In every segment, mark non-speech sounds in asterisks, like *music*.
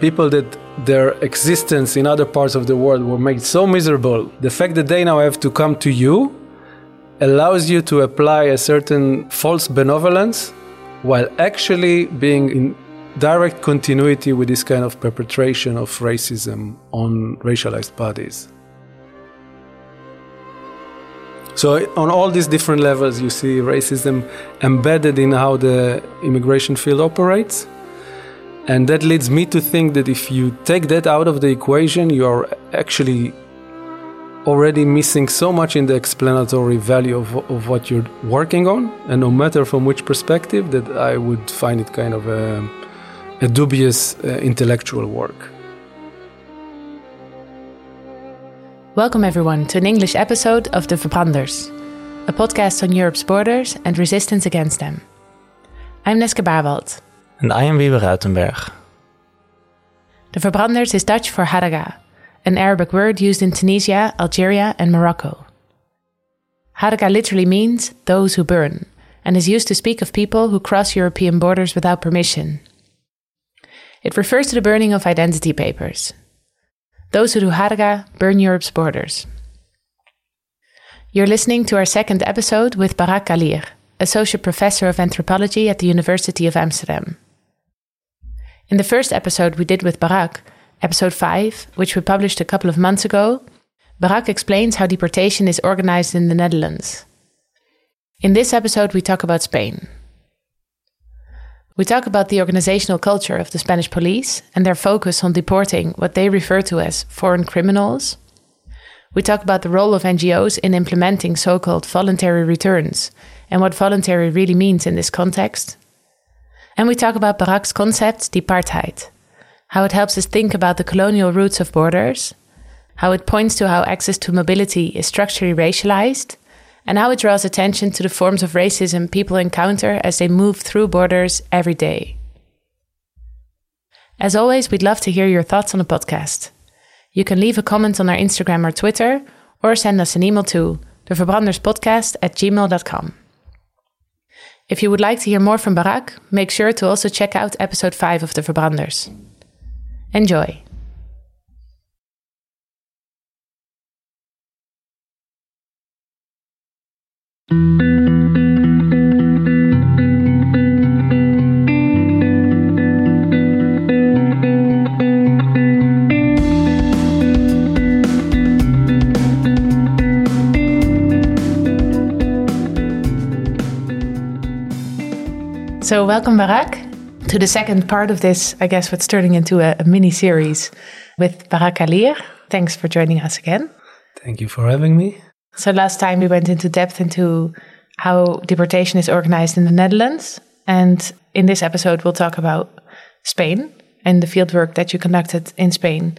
People that their existence in other parts of the world were made so miserable, the fact that they now have to come to you allows you to apply a certain false benevolence while actually being in direct continuity with this kind of perpetration of racism on racialized bodies. So, on all these different levels, you see racism embedded in how the immigration field operates. And that leads me to think that if you take that out of the equation, you are actually already missing so much in the explanatory value of, of what you're working on, and no matter from which perspective, that I would find it kind of a, a dubious uh, intellectual work. Welcome, everyone, to an English episode of The Verbranders, a podcast on Europe's borders and resistance against them. I'm Neske Baerwaldt. And I am Wiebe Ruijtenberg. The Verbranders is Dutch for Haraga, an Arabic word used in Tunisia, Algeria, and Morocco. Haraga literally means those who burn, and is used to speak of people who cross European borders without permission. It refers to the burning of identity papers, those who do Haraga burn Europe's borders. You're listening to our second episode with Barak Kalir, associate professor of anthropology at the University of Amsterdam. In the first episode we did with Barak, episode 5, which we published a couple of months ago, Barak explains how deportation is organized in the Netherlands. In this episode, we talk about Spain. We talk about the organizational culture of the Spanish police and their focus on deporting what they refer to as foreign criminals. We talk about the role of NGOs in implementing so called voluntary returns and what voluntary really means in this context. And we talk about Barak's concept, departheid, how it helps us think about the colonial roots of borders, how it points to how access to mobility is structurally racialized, and how it draws attention to the forms of racism people encounter as they move through borders every day. As always, we'd love to hear your thoughts on the podcast. You can leave a comment on our Instagram or Twitter, or send us an email to theverbranderspodcast at gmail.com. If you would like to hear more from Barak, make sure to also check out episode 5 of The Verbranders. Enjoy! So, welcome, Barak, to the second part of this, I guess, what's turning into a, a mini series with Barak Kalir. Thanks for joining us again. Thank you for having me. So, last time we went into depth into how deportation is organized in the Netherlands. And in this episode, we'll talk about Spain and the fieldwork that you conducted in Spain.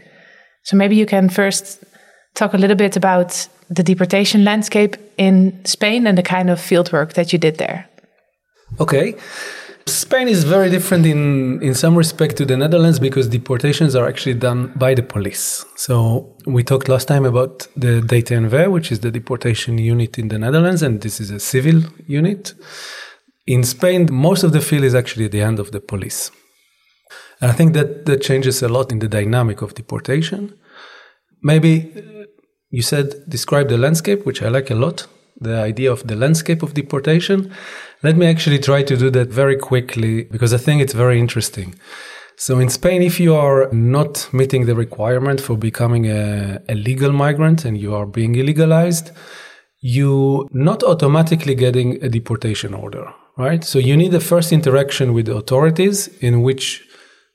So, maybe you can first talk a little bit about the deportation landscape in Spain and the kind of fieldwork that you did there. Okay. Spain is very different in, in some respect to the Netherlands because deportations are actually done by the police. So we talked last time about the DT&V, which is the deportation unit in the Netherlands, and this is a civil unit. In Spain, most of the field is actually at the hand of the police. And I think that that changes a lot in the dynamic of deportation. Maybe you said describe the landscape, which I like a lot the idea of the landscape of deportation. Let me actually try to do that very quickly because I think it's very interesting. So in Spain, if you are not meeting the requirement for becoming a, a legal migrant and you are being illegalized, you not automatically getting a deportation order, right? So you need a first interaction with the authorities in which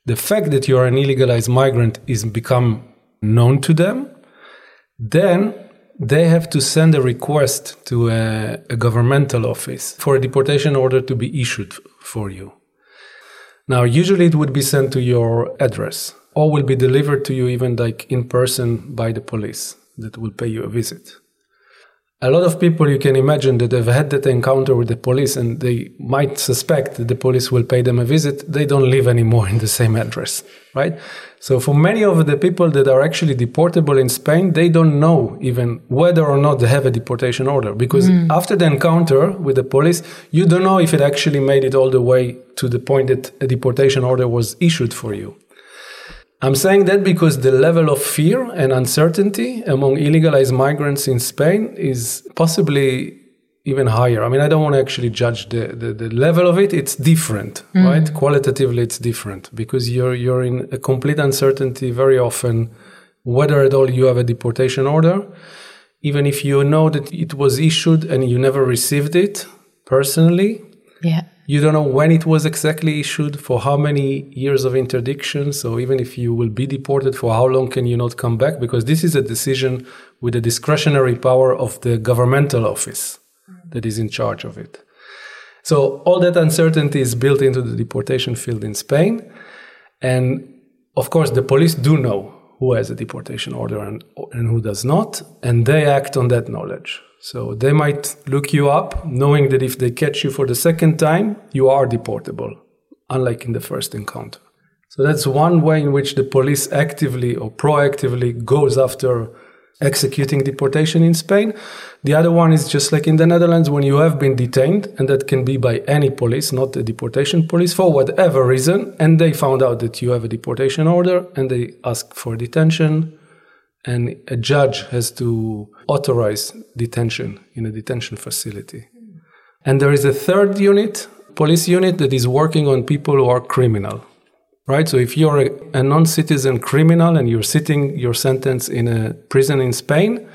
the fact that you are an illegalized migrant is become known to them. Then they have to send a request to a, a, governmental office for a deportation order to be issued for you. Now, usually it would be sent to your address or will be delivered to you even like in person by the police that will pay you a visit. A lot of people you can imagine that have had that encounter with the police and they might suspect that the police will pay them a visit. They don't live anymore in the same address right? So for many of the people that are actually deportable in spain they don't know even whether or not they have a deportation order because mm. after the encounter with the police you don't know if it actually made it all the way to the point that a deportation order was issued for you I'm saying that because the level of fear and uncertainty among illegalized migrants in Spain is possibly even higher. I mean, I don't want to actually judge the, the, the level of it. It's different, mm. right? Qualitatively, it's different because you're, you're in a complete uncertainty very often whether at all you have a deportation order. Even if you know that it was issued and you never received it personally. Yeah you don't know when it was exactly issued, for how many years of interdiction. So even if you will be deported, for how long can you not come back? Because this is a decision with the discretionary power of the governmental office that is in charge of it. So all that uncertainty is built into the deportation field in Spain. And of course, the police do know who has a deportation order and, and who does not, and they act on that knowledge. So they might look you up knowing that if they catch you for the second time, you are deportable, unlike in the first encounter. So that's one way in which the police actively or proactively goes after executing deportation in Spain. The other one is just like in the Netherlands when you have been detained, and that can be by any police, not the deportation police, for whatever reason, and they found out that you have a deportation order and they ask for detention and a judge has to authorize detention in a detention facility. And there is a third unit, police unit, that is working on people who are criminal. Right? So if you're a, a non citizen criminal and you're sitting your sentence in a prison in Spain,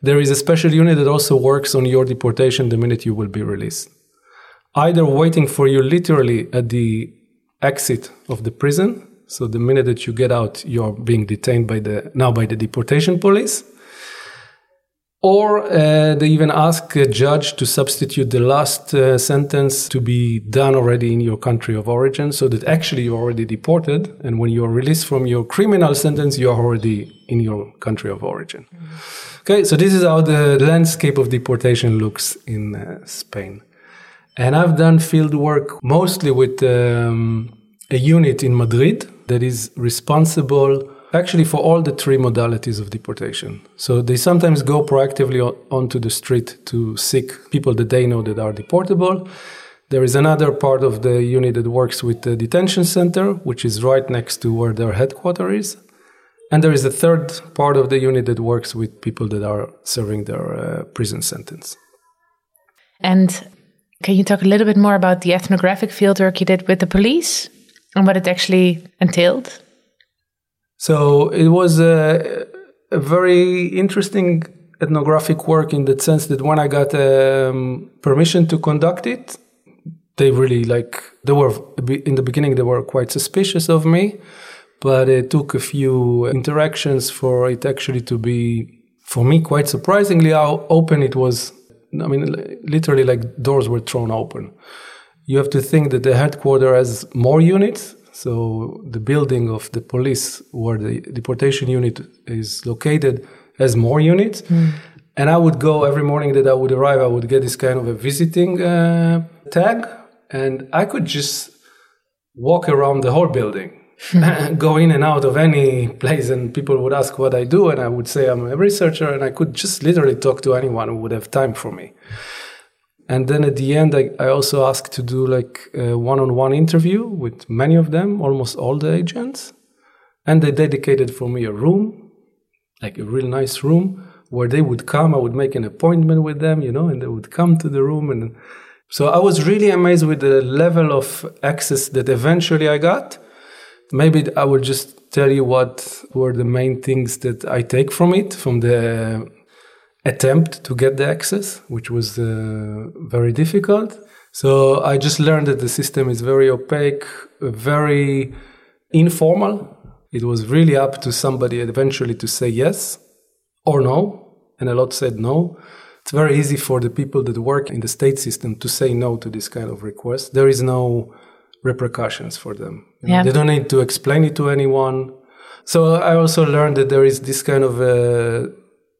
there is a special unit that also works on your deportation the minute you will be released. Either waiting for you literally at the exit of the prison so the minute that you get out, you're being detained by the now by the deportation police. Or uh, they even ask a judge to substitute the last uh, sentence to be done already in your country of origin, so that actually you're already deported, and when you're released from your criminal sentence, you're already in your country of origin. Mm-hmm. Okay, so this is how the landscape of deportation looks in uh, Spain. And I've done field work mostly with um, a unit in Madrid that is responsible actually for all the three modalities of deportation. So they sometimes go proactively onto the street to seek people that they know that are deportable. There is another part of the unit that works with the detention center, which is right next to where their headquarters is. And there is a third part of the unit that works with people that are serving their uh, prison sentence. And can you talk a little bit more about the ethnographic fieldwork you did with the police? And what it actually entailed? So it was a, a very interesting ethnographic work in the sense that when I got um, permission to conduct it, they really like they were in the beginning they were quite suspicious of me, but it took a few interactions for it actually to be for me quite surprisingly how open it was. I mean, literally like doors were thrown open you have to think that the headquarters has more units. So the building of the police where the deportation unit is located has more units. Mm. And I would go every morning that I would arrive, I would get this kind of a visiting uh, tag, and I could just walk around the whole building, *laughs* go in and out of any place, and people would ask what I do, and I would say I'm a researcher, and I could just literally talk to anyone who would have time for me. And then at the end, I, I also asked to do like a one on one interview with many of them, almost all the agents. And they dedicated for me a room, like a real nice room, where they would come. I would make an appointment with them, you know, and they would come to the room. And so I was really amazed with the level of access that eventually I got. Maybe I will just tell you what were the main things that I take from it, from the attempt to get the access, which was uh, very difficult. So I just learned that the system is very opaque, very informal. It was really up to somebody eventually to say yes or no, and a lot said no. It's very easy for the people that work in the state system to say no to this kind of request. There is no repercussions for them. Yeah. They don't need to explain it to anyone. So I also learned that there is this kind of uh,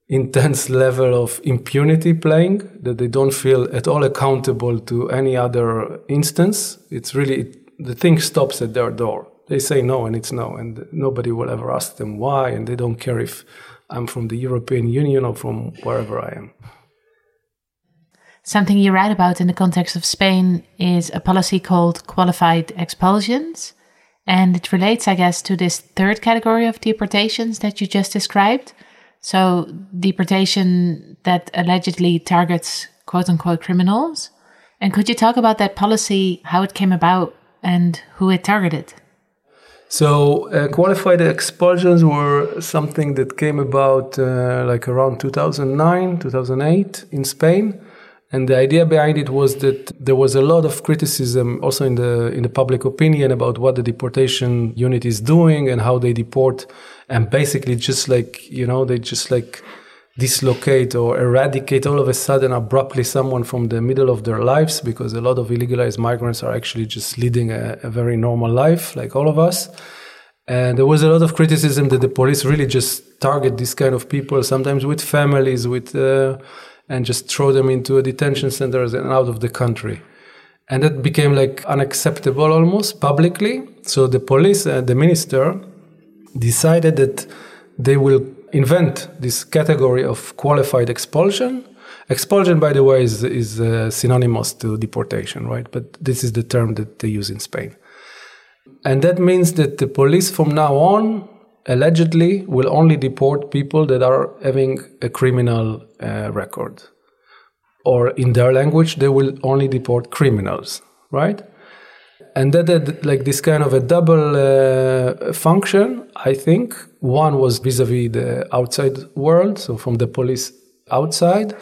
intense level of impunity playing that they don't feel at all accountable to any other instance. It's really, the thing stops at their door. They say no and it's no, and nobody will ever ask them why, and they don't care if I'm from the European Union or from wherever I am. Something you write about in the context of Spain is a policy called qualified expulsions. And it relates, I guess, to this third category of deportations that you just described. So, deportation that allegedly targets quote unquote criminals. And could you talk about that policy, how it came about, and who it targeted? So, uh, qualified expulsions were something that came about uh, like around 2009, 2008 in Spain. And the idea behind it was that there was a lot of criticism also in the in the public opinion about what the deportation unit is doing and how they deport and basically just like you know they just like dislocate or eradicate all of a sudden abruptly someone from the middle of their lives because a lot of illegalized migrants are actually just leading a, a very normal life like all of us and there was a lot of criticism that the police really just target this kind of people sometimes with families with uh, and just throw them into a detention centers and out of the country. And that became like unacceptable almost publicly. So the police, uh, the minister, decided that they will invent this category of qualified expulsion. Expulsion, by the way, is, is uh, synonymous to deportation, right? But this is the term that they use in Spain. And that means that the police from now on allegedly will only deport people that are having a criminal uh, record. Or in their language, they will only deport criminals, right? And that had like this kind of a double uh, function, I think. One was vis a vis the outside world, so from the police outside,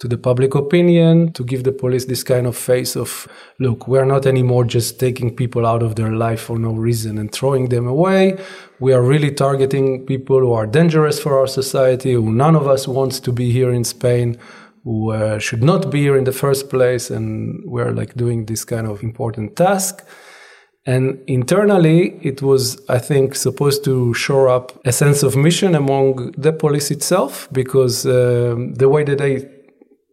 to the public opinion to give the police this kind of face of look we're not anymore just taking people out of their life for no reason and throwing them away we are really targeting people who are dangerous for our society who none of us wants to be here in spain uh, should not be here in the first place and we're like doing this kind of important task and internally, it was, I think, supposed to shore up a sense of mission among the police itself, because um, the way that they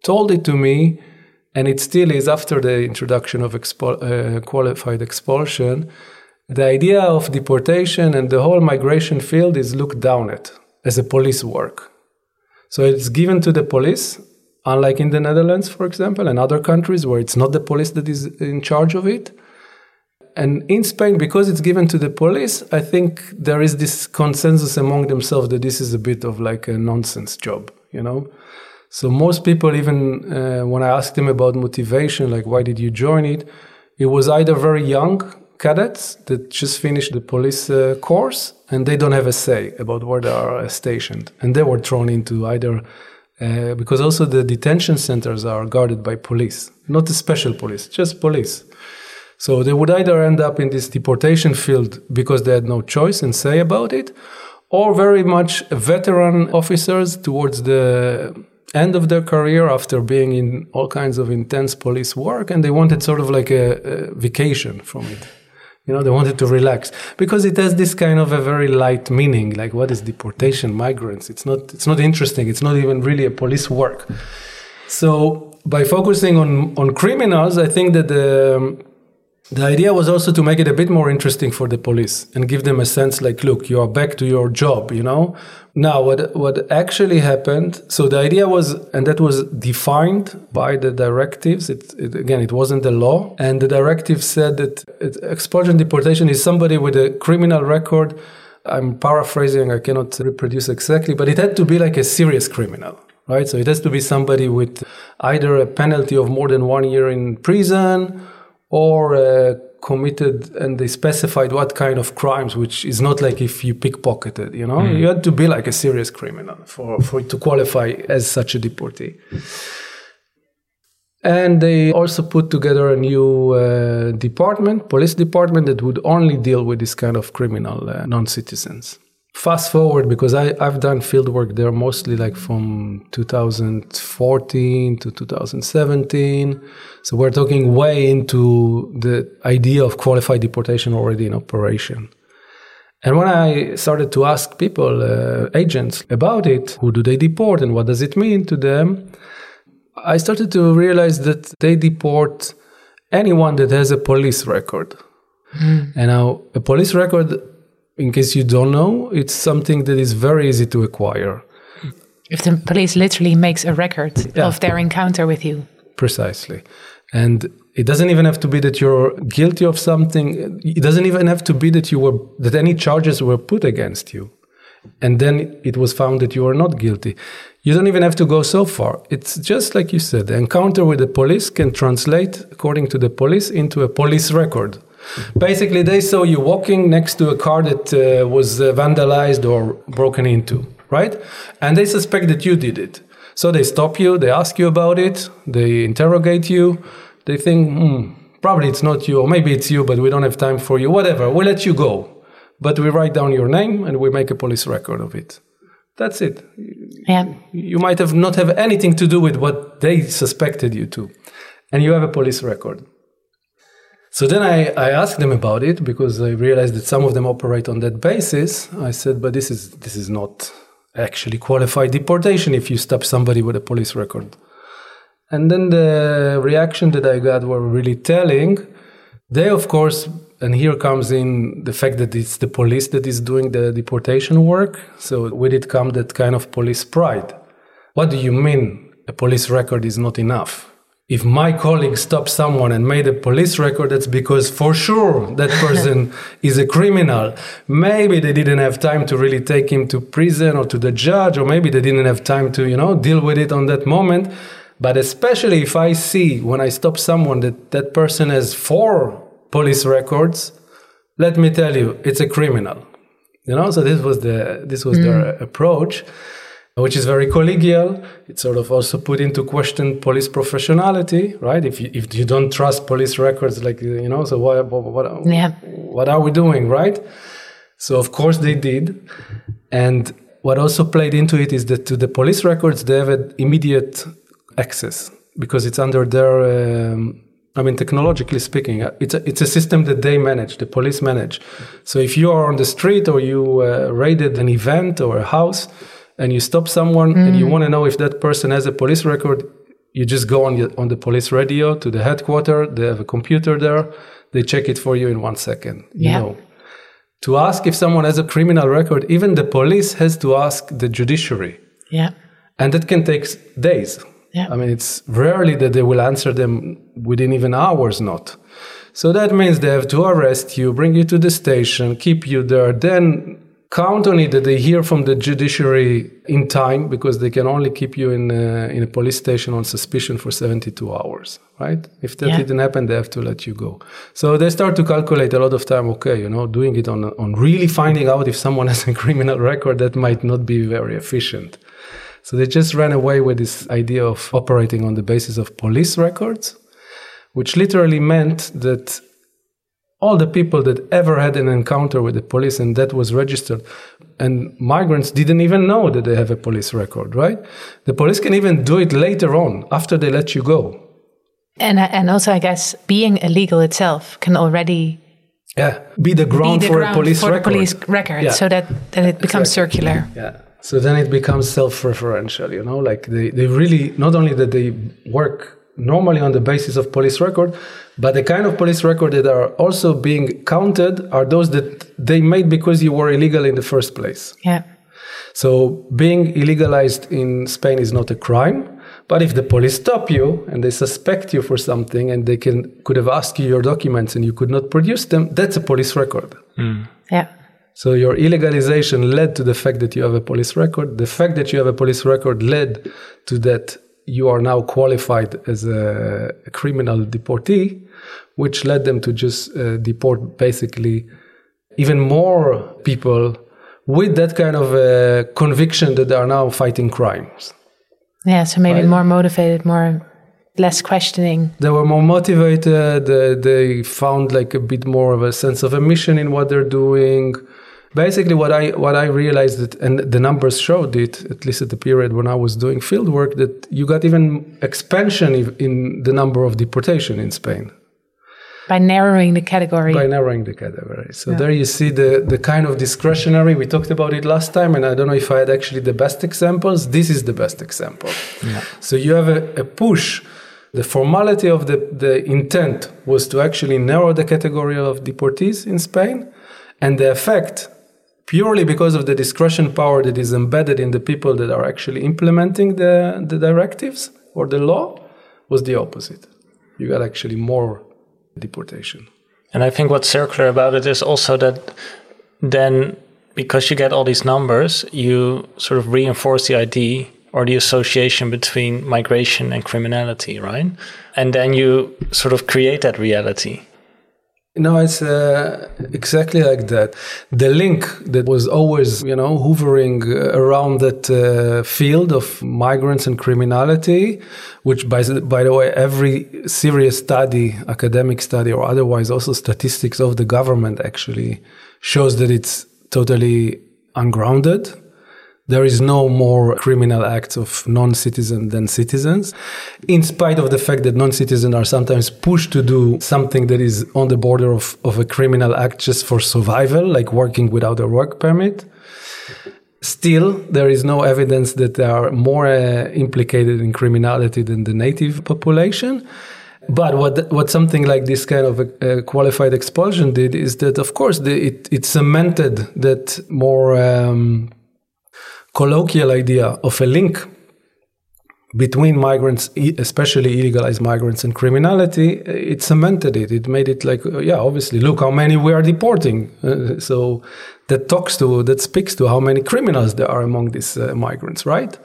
told it to me, and it still is after the introduction of expo- uh, qualified expulsion. The idea of deportation and the whole migration field is looked down at as a police work. So it's given to the police, unlike in the Netherlands, for example, and other countries where it's not the police that is in charge of it. And in Spain, because it's given to the police, I think there is this consensus among themselves that this is a bit of like a nonsense job, you know? So most people, even uh, when I asked them about motivation, like why did you join it, it was either very young cadets that just finished the police uh, course and they don't have a say about where they are stationed, and they were thrown into either. Uh, because also the detention centers are guarded by police, not the special police, just police. So they would either end up in this deportation field because they had no choice and say about it, or very much veteran officers towards the end of their career after being in all kinds of intense police work and they wanted sort of like a, a, vacation from it you know they wanted to relax. Because it has this kind of a very light meaning like what is deportation migrants? It's not it's not interesting. It's not even really a police work. So by focusing on on criminals i think that the the idea was also to make it a bit more interesting for the police and give them a sense like, look, you are back to your job, you know? Now, what, what actually happened, so the idea was, and that was defined by the directives. It, it, again, it wasn't the law. And the directive said that it, expulsion deportation is somebody with a criminal record. I'm paraphrasing, I cannot reproduce exactly, but it had to be like a serious criminal right? So it has to be somebody with either a penalty of more than one year in prison or uh, committed and they specified what kind of crimes which is not like if you pickpocketed you know? Mm. you had to be like a serious criminal for, for to qualify as such a deportee. And they also put together a new uh, department police department that would only deal with this kind of criminal uh, non-citizens fast forward because I, I've done field work there mostly like from 2014 to 2017. So we're talking way into the idea of qualified deportation already in operation. And when I started to ask people, uh, agents, about it, who do they deport and what does it mean to them, I started to realize that they deport anyone that has a police record. Mm. And now, a police record, in case you don't know, it's something that is very easy to acquire. If the police literally makes a record yeah. of their encounter with you. Precisely. And it doesn't even have to be that you're guilty of something. It doesn't even have to be that you were that any charges were put against you. And then it was found that you are not guilty. You don't even have to go so far. It's just like you said, the encounter with the police can translate, according to the police, into a police record. Basically, they saw you walking next to a car that uh, was uh, vandalized or broken into, right? And they suspect that you did it. So they stop you, they ask you about it, they interrogate you, they think, hmm, probably it's not you, or maybe it's you, but we don't have time for you, whatever, we let you go. But we write down your name and we make a police record of it. That's it. Yeah. You might have not have anything to do with what they suspected you to. And you have a police record. So then I, I asked them about it because I realized that some of them operate on that basis. I said, but this is this is not actually qualified deportation if you stop somebody with a police record. And then the reaction that I got were really telling. They, of course, and here comes in the fact that it's the police that is doing the deportation work. So with it comes that kind of police pride. What do you mean a police record is not enough? If my colleague stopped someone and made a police record, that's because for sure that *laughs* person is a criminal. Maybe they didn't have time to really take him to prison or to the judge, or maybe they didn't have time to, you know, deal with it on that moment. But especially if I see when I stop someone that that person has four police records, let me tell you, it's a criminal. You know, so this was the this was mm. their approach, which is very collegial. It sort of also put into question police professionality, right? If you, if you don't trust police records, like you know, so what what what, yeah. what are we doing, right? So of course they did, and what also played into it is that to the police records they have immediate access because it's under their um, I mean, technologically speaking, uh, it's a, it's a system that they manage, the police manage. So if you are on the street or you uh, raided an event or a house and you stop someone mm. and you mm. want to know if that person has a police record, you just go on the, on the police radio to the headquarters. They have a computer there. They check it for you in one second. Yeah. You know. To ask if someone has a criminal record, even the police has to ask the judiciary. Yeah. And that can take days yeah. I mean, it's rarely that they will answer them within even hours, not. So that means they have to arrest you, bring you to the station, keep you there, then count on it that they hear from the judiciary in time because they can only keep you in a, in a police station on suspicion for 72 hours, right? If that yeah. didn't happen, they have to let you go. So they start to calculate a lot of time. Okay, you know, doing it on on really finding out if someone *laughs* has a criminal record that might not be very efficient. So they just ran away with this idea of operating on the basis of police records, which literally meant that all the people that ever had an encounter with the police and that was registered. And migrants didn't even know that they have a police record right? The police can even do it later on after they let you go. And uh, and also i guess being illegal itself can already yeah be the ground be the for ground a police for record, police record yeah. so that, that it becomes exactly. circular. Yeah. So then it becomes self-referential, you know, like they, they really, not only that they work normally on the basis of police record, but the kind of police record that are also being counted are those that they made because you were illegal in the first place. Yeah. So being illegalized in Spain is not a crime. But if the police stop you and they suspect you for something and they can could have asked you your documents and you could not produce them, that's a police record. Mm. Yeah. So your illegalization led to the fact that you have a police record. The fact that you have a police record led to that you are now qualified as a, a criminal deportee, which led them to just uh, deport basically even more people with that kind of uh, conviction that they are now fighting crimes. Yeah, so maybe right? more motivated, more less questioning. They were more motivated. Uh, they found like a bit more of a sense of a mission in what they're doing basically what I what I realized that, and the numbers showed it, at least at the period when I was doing field work, that you got even expansion in the number of deportation in Spain. By narrowing the category. By narrowing the category. So yeah. there you see the, the kind of discretionary. We talked about it last time, and I don't know if I had actually the best examples. This is the best example. Yeah. So you have a, a push. The formality of the, the intent was to actually narrow the category of deportees in Spain, and the effect, purely because of the discretion power that is embedded in the people that are actually implementing the, the directives or the law, was the opposite. You got actually more deportation. And I think what's circular about it is also that then because you get all these numbers, you sort of reinforce the idea or the association between migration and criminality, right? And then you sort of create that reality. No, it's uh, exactly like that. The link that was always, you know, hovering around that uh, field of migrants and criminality, which, by, by the way, every serious study, academic study or otherwise, also statistics of the government actually shows that it's totally ungrounded there is no more criminal acts of non-citizens than citizens, in spite of the fact that non-citizens are sometimes pushed to do something that is on the border of, of a criminal act just for survival, like working without a work permit. Still, there is no evidence that they are more uh, implicated in criminality than the native population. But what what something like this kind of a, a qualified expulsion did is that, of course, the, it, it cemented that more um, colloquial idea of a link between migrants, especially illegalized migrants and criminality, it cemented it. It made it like, uh, yeah, obviously, look how many we are deporting. Uh, so that talks to, that speaks to how many criminals there are among these uh, migrants, right?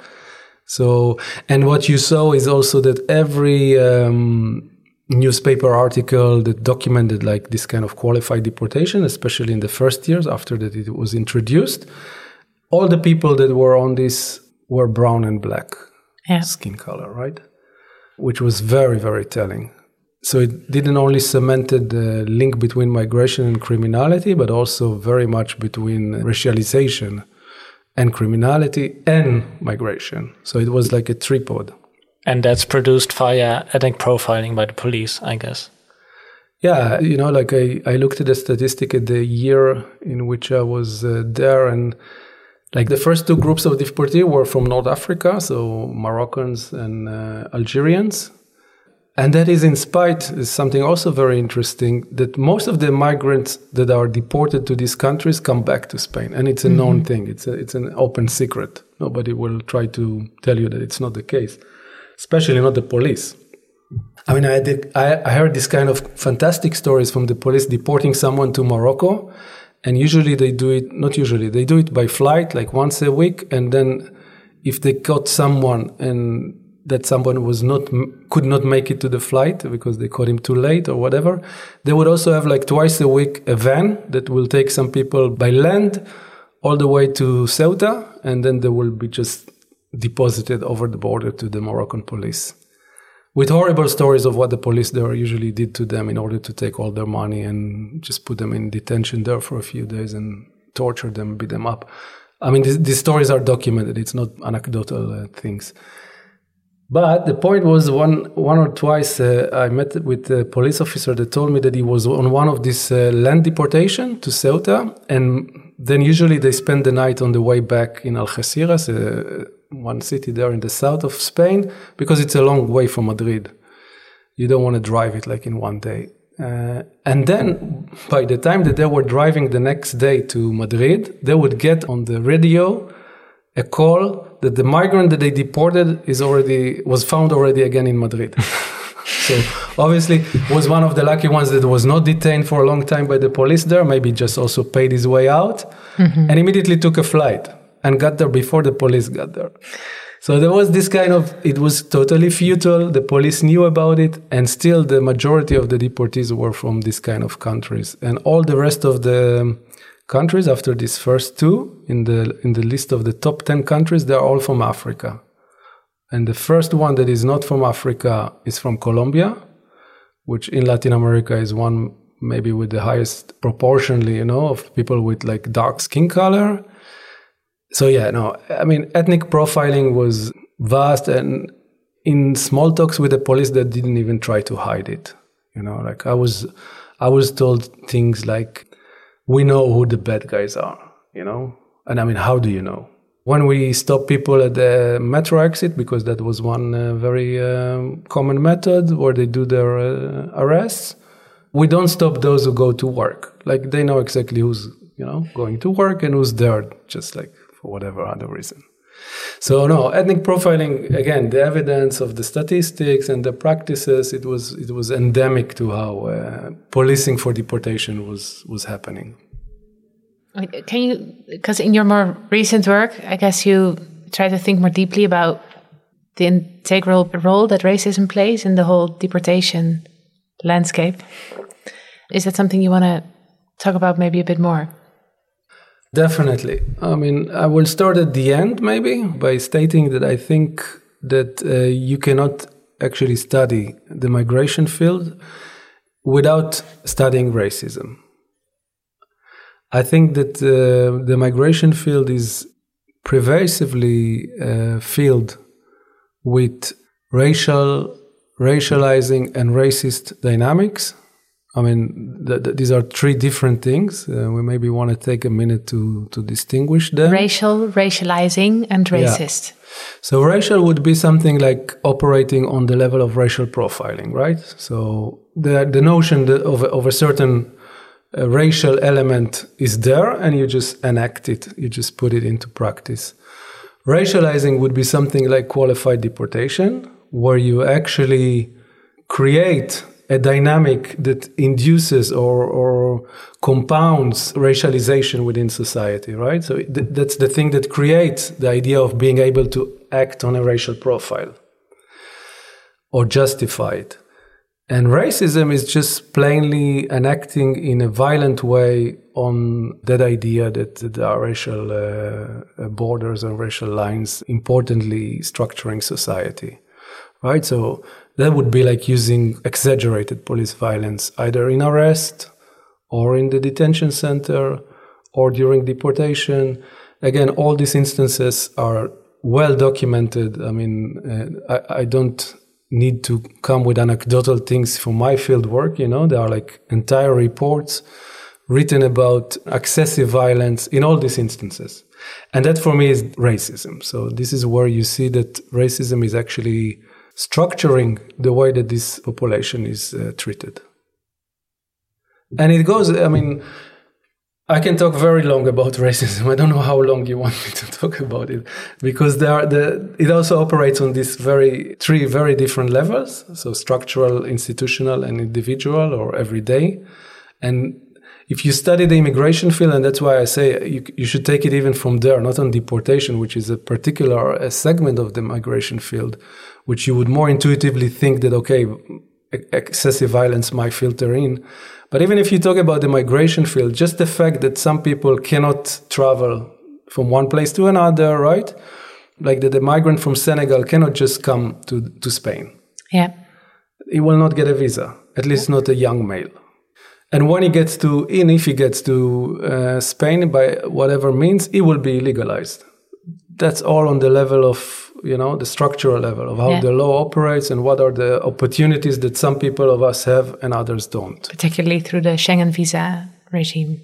So, and what you saw is also that every um, newspaper article that documented like this kind of qualified deportation, especially in the first years after that it was introduced, all the people that were on this were brown and black yeah. skin color, right? Which was very, very telling. So it didn't only cemented the link between migration and criminality, but also very much between racialization and criminality and migration. So it was like a tripod. And that's produced via ethnic profiling by the police, I guess. Yeah, you know, like I, I looked at the statistic at the year in which I was uh, there, and like the first two groups of deportees were from North Africa, so Moroccans and uh, Algerians. And that is in spite, is something also very interesting, that most of the migrants that are deported to these countries come back to Spain. And it's a mm-hmm. known thing, it's, a, it's an open secret. Nobody will try to tell you that it's not the case, especially not the police. I mean, I, did, I, I heard this kind of fantastic stories from the police deporting someone to Morocco and usually they do it not usually they do it by flight like once a week. And then if they caught someone and that someone was not could not make it to the flight because they caught him too late or whatever they would also have like twice a week a van that will take some people by land all the way to Ceuta. And then they will be just deposited over the border to the Moroccan police with horrible stories of what the police there usually did to them in order to take all their money and just put them in detention there for a few days and torture them, beat them up. I mean, these, these stories are documented. It's not anecdotal uh, things. But the point was one one or twice uh, I met with a police officer that told me that he was on one of these uh, land deportation to Ceuta, and then usually they spend the night on the way back in Algeciras, uh, one city there in the south of Spain because it's a long way from Madrid. You don't want to drive it like in one day. Uh, and then by the time that they were driving the next day to Madrid, they would get on the radio a call that the migrant that they deported is already was found already again in Madrid. *laughs* so obviously was one of the lucky ones that was not detained for a long time by the police there, maybe just also paid his way out mm-hmm. and immediately took a flight and got there before the police got there. So there was this kind of, it was totally futile. The police knew about it, and still the majority of the deportees were from this kind of countries. And all the rest of the um, countries after these first two in the, in the list of the top 10 countries, they're all from Africa. And the first one that is not from Africa is from Colombia, which in Latin America is one maybe with the highest proportionally, you know, of people with like dark skin color so yeah, no, I mean, ethnic profiling was vast and in small talks with the police that didn't even try to hide it. You know, like I was, I was told things like, we know who the bad guys are, you know? And I mean, how do you know? When we stop people at the metro exit, because that was one uh, very um, common method where they do their uh, arrests, we don't stop those who go to work. Like they know exactly who's, you know, going to work and who's there, just like for whatever other reason. So no, ethnic profiling again, the evidence of the statistics and the practices, it was it was endemic to how uh, policing for deportation was was happening. Can you, because in your more recent work, I guess you try to think more deeply about the integral role that racism plays in the whole deportation landscape. Is that something you want to talk about maybe a bit more? Definitely. I mean, I will start at the end maybe by stating that I think that uh, you cannot actually study the migration field without studying racism. I think that uh, the migration field is pervasively uh, filled with racial, racializing, and racist dynamics I mean, th- th- these are three different things. Uh, we maybe want to take a minute to to distinguish them. Racial, racializing, and racist. Yeah. So racial would be something like operating on the level of racial profiling, right? So the the notion of of a certain uh, racial element is there, and you just enact it. You just put it into practice. Racializing would be something like qualified deportation, where you actually create a dynamic that induces or, or compounds racialization within society, right? So th- that's the thing that creates the idea of being able to act on a racial profile or justify it. And racism is just plainly enacting in a violent way on that idea that there are racial uh, borders and racial lines importantly structuring society, right? So that would be like using exaggerated police violence, either in arrest or in the detention center or during deportation. Again, all these instances are well documented. I mean, uh, I, I, don't need to come with anecdotal things from my field work. You know, there are like entire reports written about excessive violence in all these instances. And that for me is racism. So this is where you see that racism is actually structuring the way that this population is uh, treated. And it goes, I mean, I can talk very long about *laughs* racism. I don't know how long you want me to talk about it because there are the, it also operates on these very three very different levels. So structural, institutional, and individual or everyday. And if you study the immigration field, and that's why I say you, you should take it even from there, not on deportation, which is a particular a segment of the migration field, which you would more intuitively think that, okay, excessive violence might filter in. But even if you talk about the migration field, just the fact that some people cannot travel from one place to another, right? Like that the migrant from Senegal cannot just come to, to Spain. Yeah. He will not get a visa, at least not a young male. And when he gets to, in if he gets to uh, Spain by whatever means, he will be legalized. That's all on the level of, you know, the structural level of how yeah. the law operates and what are the opportunities that some people of us have and others don't. Particularly through the Schengen visa regime.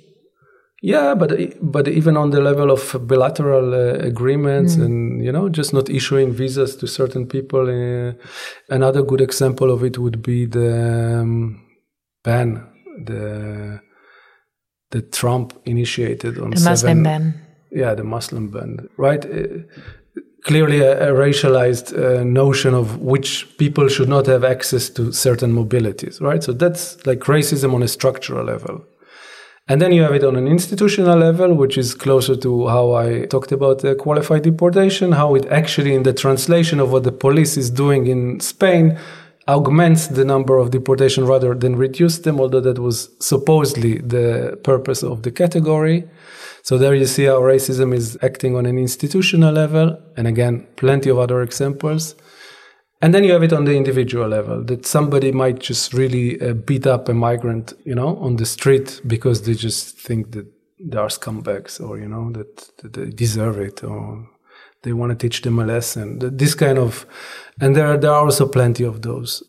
Yeah, but but even on the level of bilateral uh, agreements mm. and you know just not issuing visas to certain people. Uh, another good example of it would be the um, ban the the Trump initiated on the Muslim seven, ban. Yeah, the Muslim ban, right? Uh, clearly, a, a racialized uh, notion of which people should not have access to certain mobilities, right? So that's like racism on a structural level. And then you have it on an institutional level, which is closer to how I talked about the qualified deportation, how it actually, in the translation of what the police is doing in Spain, augments the number of deportation rather than reduce them, although that was supposedly the purpose of the category. So there you see how racism is acting on an institutional level. And again, plenty of other examples. And then you have it on the individual level that somebody might just really uh, beat up a migrant, you know, on the street because they just think that they are scumbags or, you know, that, that they deserve it or they want to teach them a lesson. This kind of, and there, there are also plenty of those.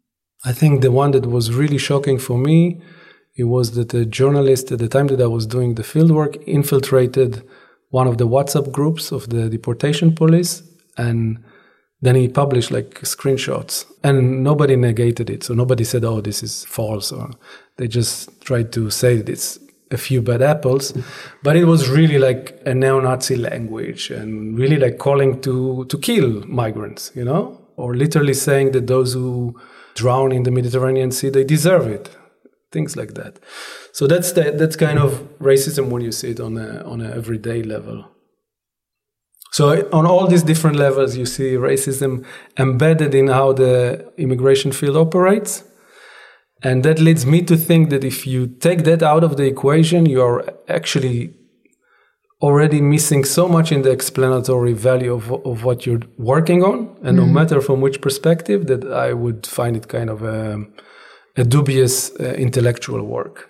I think the one that was really shocking for me it was that a journalist at the time that I was doing the fieldwork infiltrated one of the WhatsApp groups of the deportation police and then he published like screenshots and nobody negated it. So nobody said, oh, this is false. Or they just tried to say that it's a few bad apples. But it was really like a neo Nazi language and really like calling to, to kill migrants, you know, or literally saying that those who drown in the Mediterranean Sea, they deserve it. Things like that. So that's the, that's kind of racism when you see it on a, on an everyday level. So on all these different levels, you see racism embedded in how the immigration field operates. And that leads me to think that if you take that out of the equation, you're actually already missing so much in the explanatory value of, of what you're working on. And mm. no matter from which perspective, that I would find it kind of a, a dubious uh, intellectual work.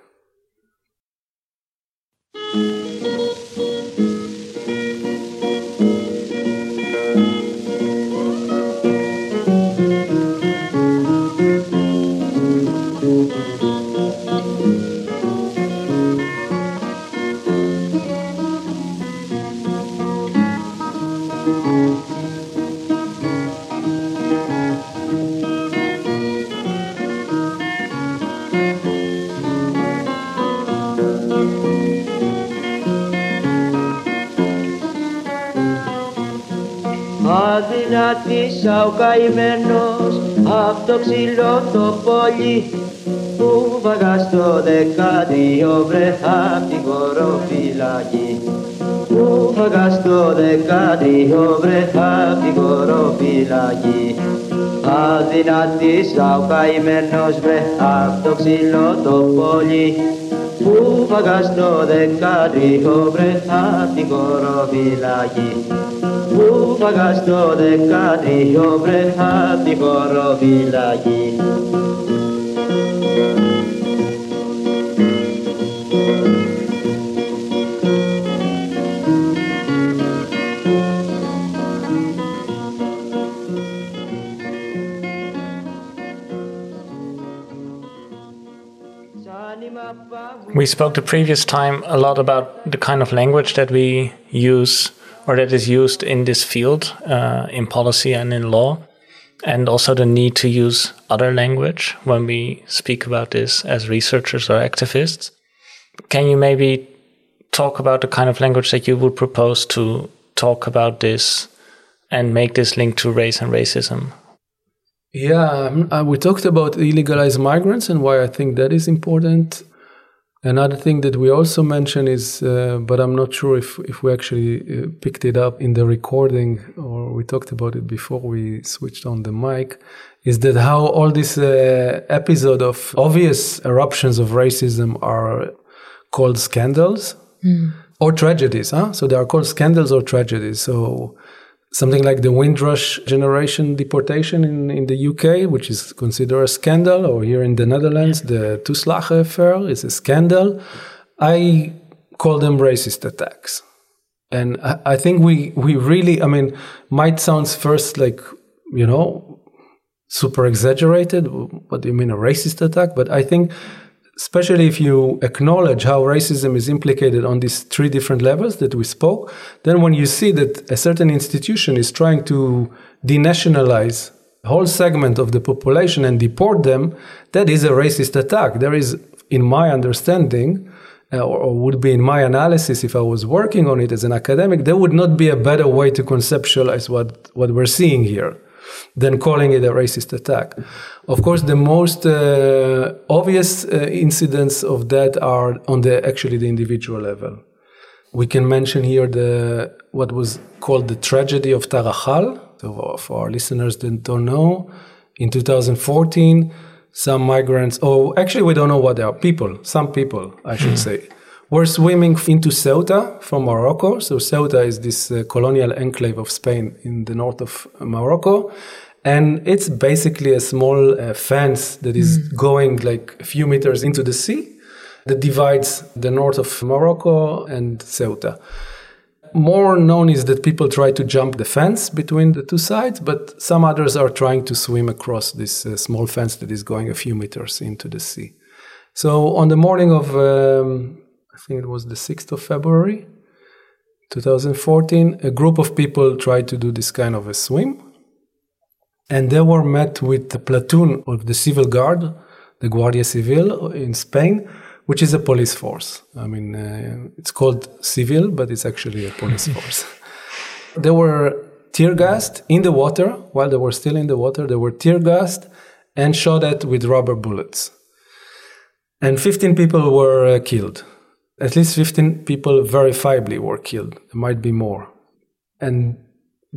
Αδυνατήσα ο καημένος απ' το ξύλο το πόλι που βαγά στο δεκάδιο βρε απ' την κοροφυλακή που βαγά στο δεκάδιο βρε απ' την κοροφυλακή αδυνατήσα ο καημένος βρε απ' το ξύλο το πόλι που βαγά στο δεκάδιο βρε απ' την κοροφυλακή που παγά στο δεκάτριο βρέχα τη χωροφυλακή. We spoke the previous time a lot about the kind of language that we use or that is used in this field, uh, in policy and in law, and also the need to use other language when we speak about this as researchers or activists. Can you maybe talk about the kind of language that you would propose to talk about this and make this link to race and racism? Yeah, um, uh, we talked about illegalized migrants and why I think that is important. Another thing that we also mentioned is, uh, but I'm not sure if, if we actually uh, picked it up in the recording or we talked about it before we switched on the mic, is that how all this uh, episode of obvious eruptions of racism are called scandals mm. or tragedies. Huh? So they are called scandals or tragedies. So something like the Windrush generation deportation in, in the UK, which is considered a scandal, or here in the Netherlands, the Toeslagen affair is a scandal. I call them racist attacks. And I, I think we, we really, I mean, might sounds first like, you know, super exaggerated. What do you mean a racist attack? But I think especially if you acknowledge how racism is implicated on these three different levels that we spoke, then when you see that a certain institution is trying to denationalize a whole segment of the population and deport them, that is a racist attack. There is, in my understanding, uh, or, or, would be in my analysis if I was working on it as an academic, there would not be a better way to conceptualize what, what we're seeing here than calling it a racist attack. Of course, the most uh, obvious uh, incidents of that are on the actually the individual level. We can mention here the what was called the tragedy of Tarajal. So for our listeners that don't know, in 2014, some migrants, oh, actually, we don't know what they are. People, some people, I should hmm. say, were swimming into Ceuta from Morocco. So Ceuta is this uh, colonial enclave of Spain in the north of Morocco. And it's basically a small uh, fence that is mm. going like a few meters into the sea that divides the north of Morocco and Ceuta. more known is that people try to jump the fence between the two sides, but some others are trying to swim across this uh, small fence that is going a few meters into the sea. So on the morning of, um, I think it was the 6th of February, 2014, a group of people tried to do this kind of a swim. And they were met with a platoon of the civil guard, the Guardia Civil in Spain, which is a police force. I mean, uh, it's called civil, but it's actually a police *laughs* force. they were tear gassed in the water while they were still in the water. They were tear gassed and shot at with rubber bullets. And 15 people were uh, killed. At least 15 people verifiably were killed. There might be more. And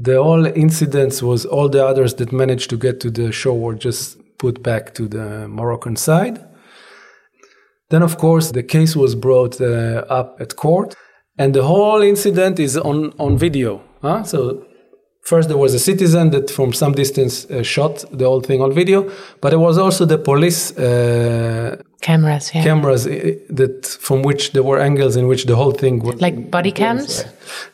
the whole incidents was all the others that managed to get to the shore were just put back to the Moroccan side. Then, of course, the case was brought uh, up at court, and the whole incident is on, on video. Huh? So, first there was a citizen that from some distance uh, shot the whole thing on video, but it was also the police uh, cameras, yeah. cameras that from which there were angles in which the whole thing was like body cams.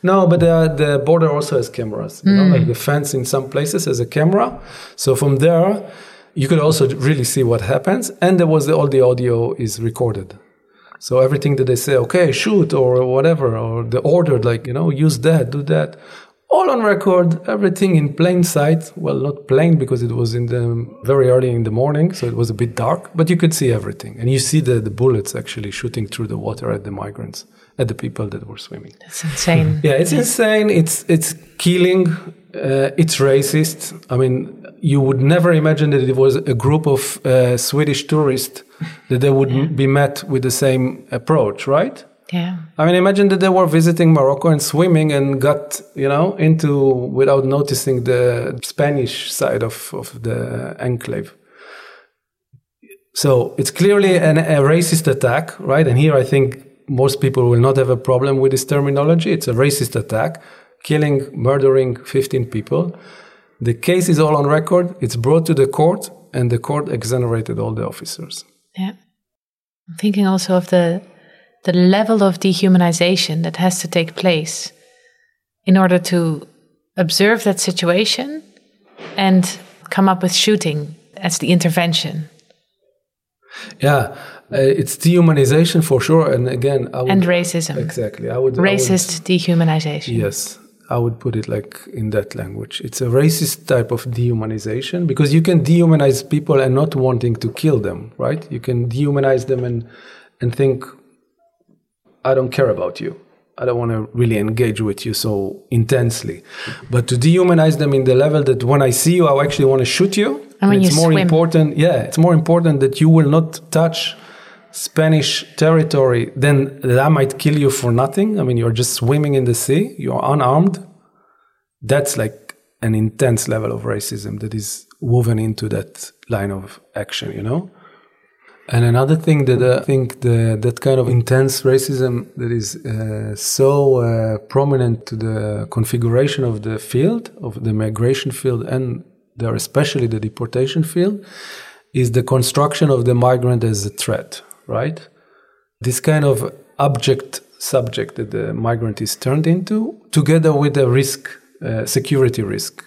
No, but the, the border also has cameras. You know, like the fence in some places has a camera. So from there, you could also really see what happens. And there was the, all the audio is recorded. So everything that they say, okay, shoot or whatever, or the order, like, you know, use that, do that, all on record, everything in plain sight. Well, not plain because it was in the very early in the morning, so it was a bit dark, but you could see everything. And you see the, the bullets actually shooting through the water at the migrants, at the people that were swimming. That's insane. *laughs* Yeah, it's insane. It's it's killing. Uh, it's racist. I mean, you would never imagine that it was a group of uh, Swedish tourists that they would m- be met with the same approach, right? Yeah. I mean, imagine that they were visiting Morocco and swimming and got, you know, into without noticing the Spanish side of, of the enclave. So it's clearly an, a racist attack, right? And here I think most people will not have a problem with this terminology. It's a racist attack, killing, murdering 15 people. The case is all on record. It's brought to the court, and the court exonerated all the officers. Yeah. I'm thinking also of the the level of dehumanization that has to take place in order to observe that situation and come up with shooting as the intervention. Yeah, uh, it's dehumanization for sure. And again, I would, And racism. Exactly, I would I would- Racist dehumanization. Yes, I would put it like in that language. It's a racist type of dehumanization because you can dehumanize people and not wanting to kill them, right? You can dehumanize them and and think, I don't care about you. I don't want to really engage with you so intensely. But to dehumanize them in the level that when I see you, I actually want to shoot you. And when it's you more swim. important. Yeah, it's more important that you will not touch Spanish territory than that I might kill you for nothing. I mean, you're just swimming in the sea, you're unarmed. That's like an intense level of racism that is woven into that line of action, you know? And another thing that I think the, that kind of intense racism that is uh, so uh, prominent to the configuration of the field, of the migration field, and there especially the deportation field, is the construction of the migrant as a threat, right? This kind of object subject that the migrant is turned into, together with a risk, uh, security risk.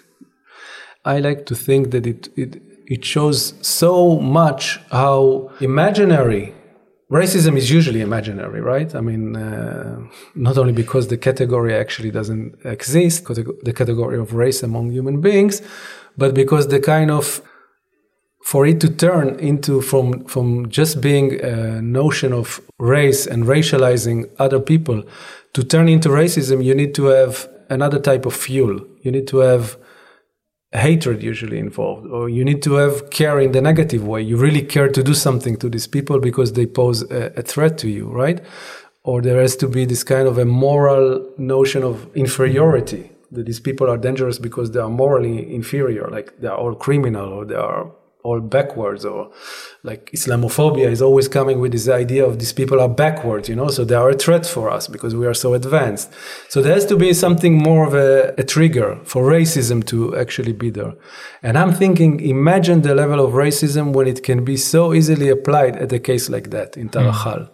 I like to think that it, it it shows so much how imaginary racism is usually imaginary, right? I mean, uh, not only because the category actually doesn't exist, the category of race among human beings, but because the kind of for it to turn into from from just being a notion of race and racializing other people to turn into racism, you need to have another type of fuel. You need to have hatred usually involved, or you need to have care in the negative way. You really care to do something to these people because they pose a, a threat to you, right? Or there has to be this kind of a moral notion of inferiority that these people are dangerous because they are morally inferior, like they are all criminal or they are all backwards or like Islamophobia is always coming with this idea of these people are backwards, you know, so they are a threat for us because we are so advanced. So there has to be something more of a, a trigger for racism to actually be there. And I'm thinking, imagine the level of racism when it can be so easily applied at a case like that in Tarajal Mm.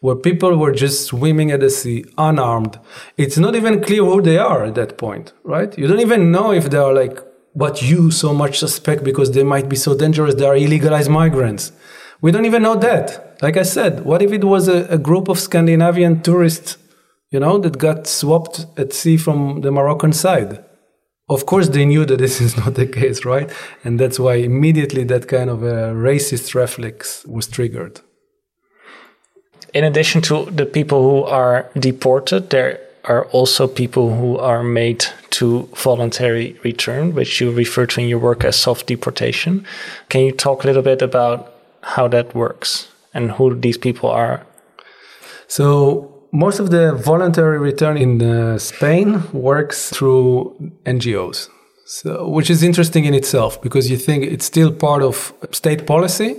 Where people were just swimming at the sea, unarmed. It's not even clear who they are at that point, right? You don't even know if they are like what you so much suspect because they might be so dangerous, they are illegalized migrants. We don't even know that. Like I said, what if it was a, a group of Scandinavian tourists, you know, that got swapped at sea from the Moroccan side? Of course, they knew that this *laughs* is not the case, right? And that's why immediately that kind of a racist reflex was triggered. In addition to the people who are deported, there are also people who are made to voluntary return, which you refer to in your work as soft deportation. Can you talk a little bit about how that works and who these people are? So, most of the voluntary return in uh, Spain works through NGOs. So, which is interesting in itself because you think it's still part of state policy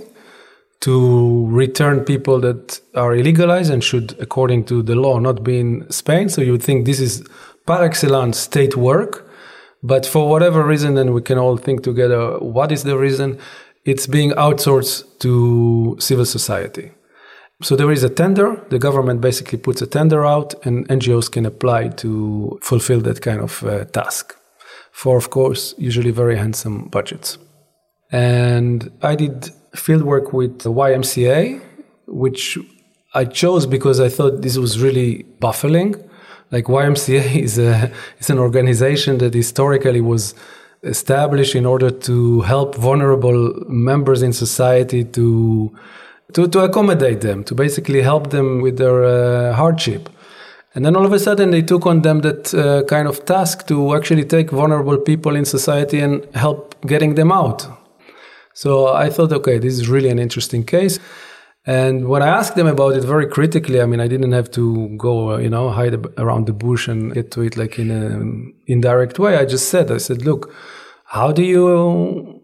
to return people that are illegalized and should, according to the law, not be in Spain. So you would think this is par excellence state work. But for whatever reason, and we can all think together, what is the reason? It's being outsourced to civil society. So there is a tender. The government basically puts a tender out, and NGOs can apply to fulfill that kind of uh, task for, of course, usually very handsome budgets. And I did fieldwork with the YMCA, which I chose because I thought this was really baffling. Like YMCA *laughs* is a is an organization that historically was established in order to help vulnerable members in society to to, to accommodate them, to basically help them with their uh, hardship. And then all of a sudden, they took on them that uh, kind of task to actually take vulnerable people in society and help getting them out so I thought, okay, this is really an interesting case. And when I asked them about it very critically, I mean, I didn't have to go, you know, hide around the bush and get to it like in an indirect way. I just said, I said, look, how do you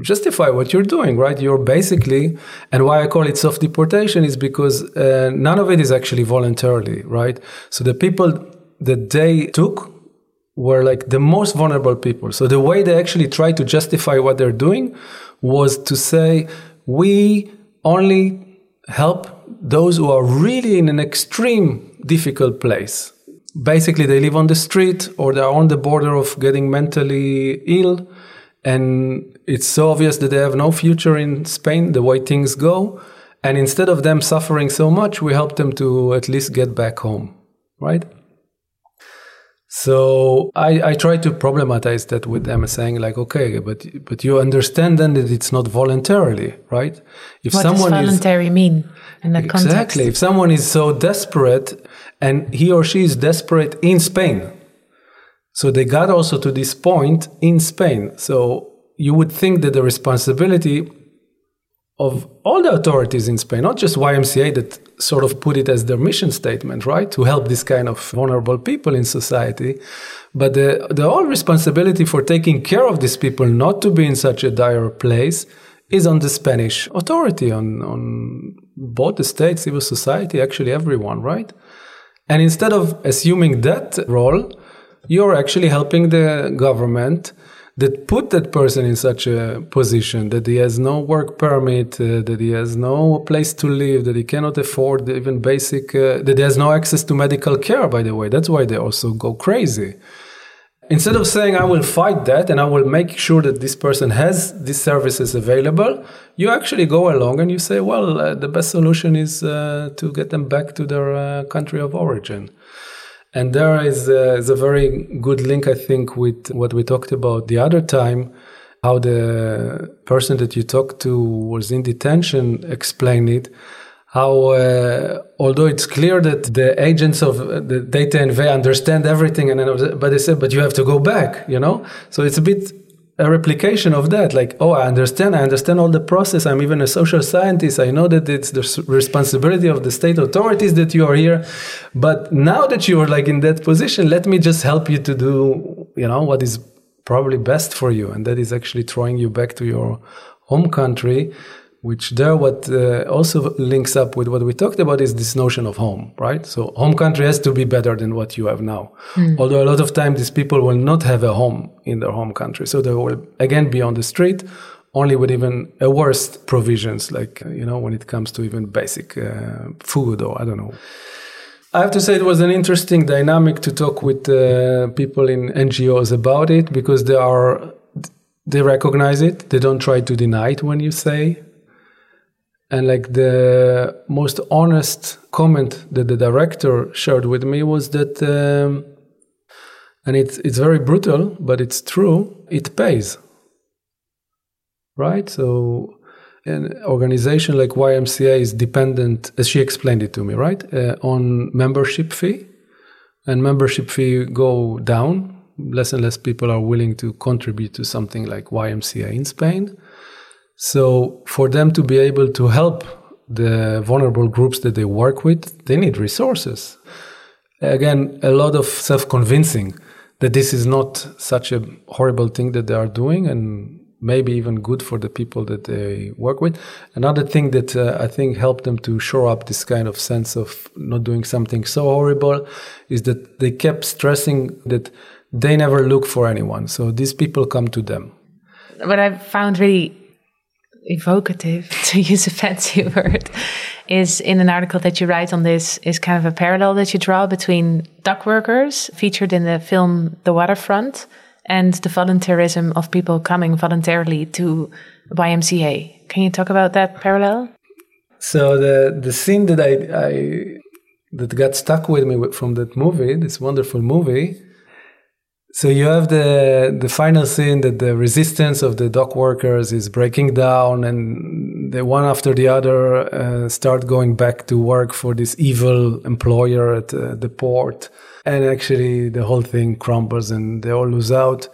justify what you're doing, right? You're basically, and why I call it soft deportation is because uh, none of it is actually voluntarily, right? So the people that they took were like the most vulnerable people. So the way they actually try to justify what they're doing was to say, we only help those who are really in an extreme difficult place. Basically, they live on the street or they're on the border of getting mentally ill. And it's so obvious that they have no future in Spain, the way things go. And instead of them suffering so much, we help them to at least get back home, right? So I, I try to problematize that with them, saying like, okay, but but you understand then that it's not voluntarily, right? If what someone does voluntary is, mean in that context? Exactly. If someone is so desperate, and he or she is desperate in Spain, so they got also to this point in Spain. So you would think that the responsibility of all the authorities in Spain, not just YMCA that sort of put it as their mission statement, right? To help this kind of vulnerable people in society. But the, the whole responsibility for taking care of these people not to be in such a dire place is on the Spanish authority, on, on both the state, civil society, actually everyone, right? And instead of assuming that role, you're actually helping the government that put that person in such a position that he has no work permit, uh, that he has no place to live, that he cannot afford even basic, uh, that he has no access to medical care, by the way. That's why they also go crazy. Instead of saying, I will fight that and I will make sure that this person has these services available, you actually go along and you say, well, uh, the best solution is uh, to get them back to their uh, country of origin. And there is a, is a very good link, I think, with what we talked about the other time, how the person that you talked to was in detention explained it. How, uh, although it's clear that the agents of the DT&V understand everything, and but they said, but you have to go back, you know. So it's a bit a replication of that like oh i understand i understand all the process i'm even a social scientist i know that it's the responsibility of the state authorities that you are here but now that you are like in that position let me just help you to do you know what is probably best for you and that is actually throwing you back to your home country, which there what uh, also links up with what we talked about is this notion of home, right? So home country has to be better than what you have now. Although a lot of time these people will not have a home in their home country, so they will again be on the street, only with even a worse provisions, like uh, you know when it comes to even basic uh, food or I don't know. I have to say it was an interesting dynamic to talk with uh, people in NGOs about it because they are they recognize it. They don't try to deny it when you say. And like the most honest comment that the director shared with me was that, um, and it's it's very brutal, but it's true. It pays, right? So an organization like YMCA is dependent, as she explained it to me, right, uh, on membership fee, and membership fee go down. Less and less people are willing to contribute to something like YMCA in Spain. So for them to be able to help the vulnerable groups that they work with, they need resources. Again, a lot of self-convincing that this is not such a horrible thing that they are doing and maybe even good for the people that they work with. Another thing that uh, I think helped them to shore up this kind of sense of not doing something so horrible is that they kept stressing that they never look for anyone. So these people come to them. What I found really evocative, *laughs* to use a fancy *laughs* word, is in an article that you write on this, is kind of a parallel that you draw between dock workers featured in the film The Waterfront and the volunteerism of people coming voluntarily to YMCA. Can you talk about that parallel? So the the scene that I, I that got stuck with me from that movie, this wonderful movie. So you have the the final scene that the resistance of the dock workers is breaking down, and the one after the other uh, start going back to work for this evil employer at uh, the port, and actually the whole thing crumbles, and they all lose out,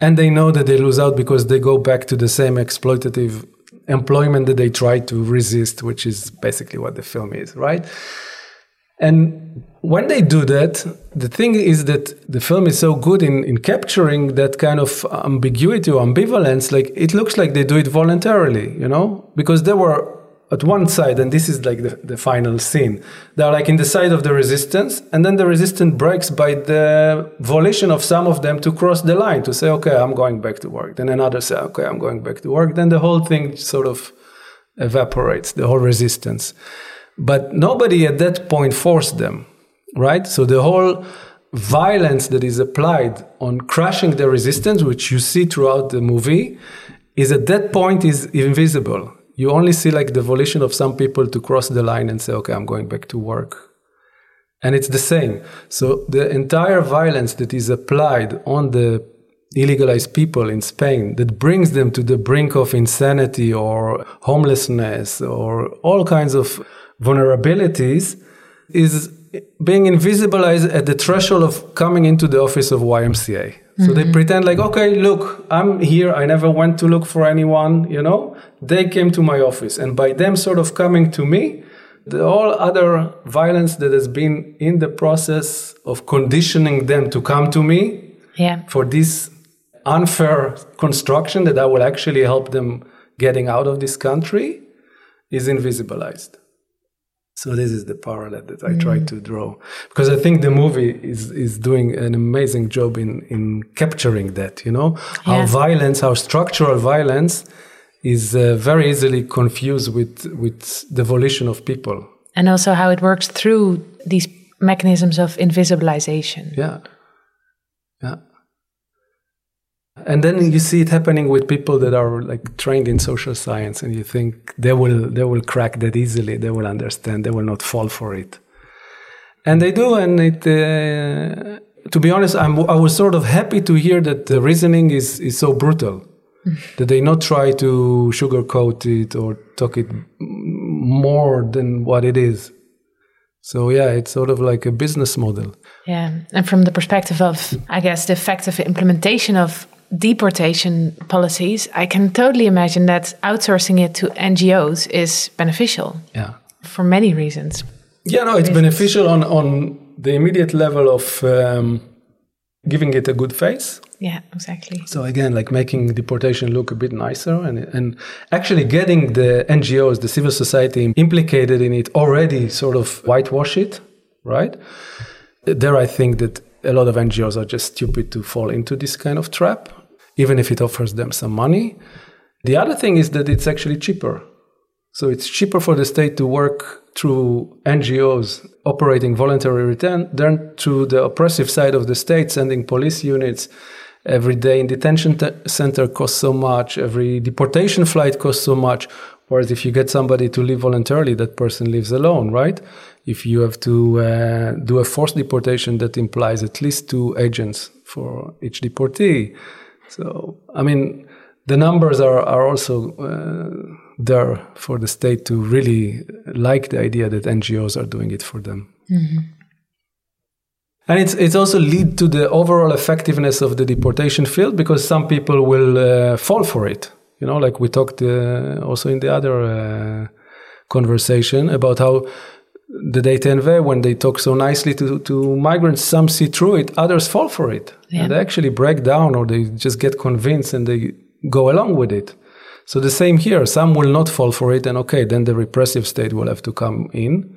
and they know that they lose out because they go back to the same exploitative employment that they try to resist, which is basically what the film is, right? And when they do that, the thing is that the film is so good in, in capturing that kind of ambiguity or ambivalence. Like it looks like they do it voluntarily, you know, because they were at one side, and this is like the, the final scene. They're like in the side of the resistance, and then the resistance breaks by the volition of some of them to cross the line to say, okay, I'm going back to work. Then another say, okay, I'm going back to work. Then the whole thing sort of evaporates, the whole resistance. But nobody at that point forced them, right? So the whole violence that is applied on crushing the resistance, which you see throughout the movie, is at that point is invisible. You only see like the volition of some people to cross the line and say, okay, I'm going back to work. And it's the same. So the entire violence that is applied on the illegalized people in Spain that brings them to the brink of insanity or homelessness or all kinds of vulnerabilities is being invisibilized at the threshold of coming into the office of YMCA. So they mm-hmm. pretend like, okay, look, I'm here. I never went to look for anyone, you know? They came to my office. And by them sort of coming to me, the all other violence that has been in the process of conditioning them to come to me Yeah. for this unfair construction that I will actually help them getting out of this country is invisibilized. So this is the parallel that I try to draw because I think the movie is is doing an amazing job in in capturing that. You know how violence, how structural violence is uh, very easily confused with with the volition of people. And also how it works through these mechanisms of invisibilization. Yeah. Yeah. And then you see it happening with people that are like trained in social science and you think they will they will crack that easily, they will understand, they will not fall for it. And they do and it uh, to be honest I'm I was sort of happy to hear that the reasoning is is so brutal. *laughs* that they not try to sugarcoat it or talk it more than what it is. So yeah, it's sort of like a business model. Yeah. And from the perspective of, I guess, the effective implementation of deportation policies, I can totally imagine that outsourcing it to NGOs is beneficial Yeah. for many reasons. Yeah, no, it's beneficial on on the immediate level of um, giving it a good face. Yeah, exactly. So again, like making deportation look a bit nicer and, and actually getting the NGOs, the civil society implicated in it already sort of whitewash it, right? There, I think that a lot of NGOs are just stupid to fall into this kind of trap, even if it offers them some money. The other thing is that it's actually cheaper. So it's cheaper for the state to work through NGOs operating voluntary return than through the oppressive side of the state, sending police units. Every day in detention t- center costs so much. Every deportation flight costs so much. Whereas if you get somebody to leave voluntarily, that person lives alone, right? If you have to uh, do a forced deportation, that implies at least two agents for each deportee. So, I mean, the numbers are, are also uh, there for the state to really like the idea that NGOs are doing it for them. Mm-hmm. And it's, it's also lead to the overall effectiveness of the deportation field because some people will uh, fall for it. You know, like we talked uh, also in the other uh, conversation about how the DT&V, when they talk so nicely to, to migrants, some see through it, others fall for it. Yeah. And they actually break down or they just get convinced and they go along with it. So the same here. Some will not fall for it, and okay, then the repressive state will have to come in.